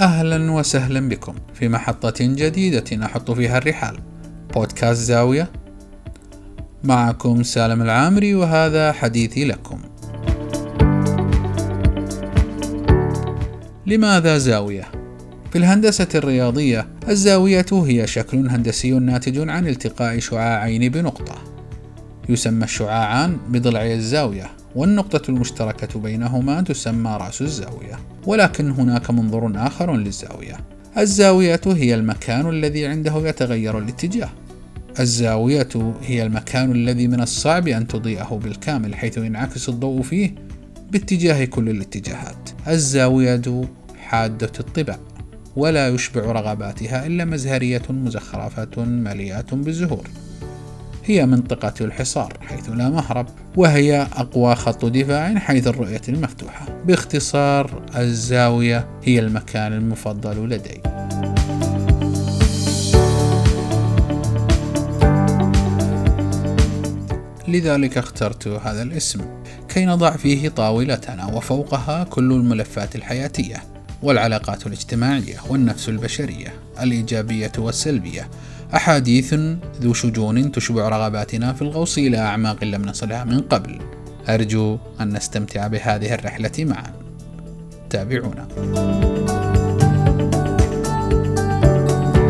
أهلا وسهلا بكم في محطة جديدة أحط فيها الرحال بودكاست زاوية. معكم سالم العامري وهذا حديثي لكم. لماذا زاوية؟ في الهندسة الرياضية الزاوية هي شكل هندسي ناتج عن التقاء شعاعين بنقطة يسمى الشعاعان بضلعي الزاوية. والنقطة المشتركة بينهما تسمى رأس الزاوية ولكن هناك منظور آخر للزاوية. الزاوية هي المكان الذي عنده يتغير الاتجاه. الزاوية هي المكان الذي من الصعب أن تضيئه بالكامل حيث ينعكس الضوء فيه باتجاه كل الاتجاهات. الزاوية حادة الطباع ولا يشبع رغباتها إلا مزهرية مزخرفة مليئة بالزهور. هي منطقة الحصار حيث لا مهرب وهي أقوى خط دفاع حيث الرؤية المفتوحة. باختصار الزاوية هي المكان المفضل لدي. لذلك اخترت هذا الاسم كي نضع فيه طاولتنا وفوقها كل الملفات الحياتية والعلاقات الاجتماعية والنفس البشرية الإيجابية والسلبية. أحاديث ذو شجون تشبع رغباتنا في الغوص إلى أعماق لم نصلها من قبل. أرجو أن نستمتع بهذه الرحلة معا. تابعونا.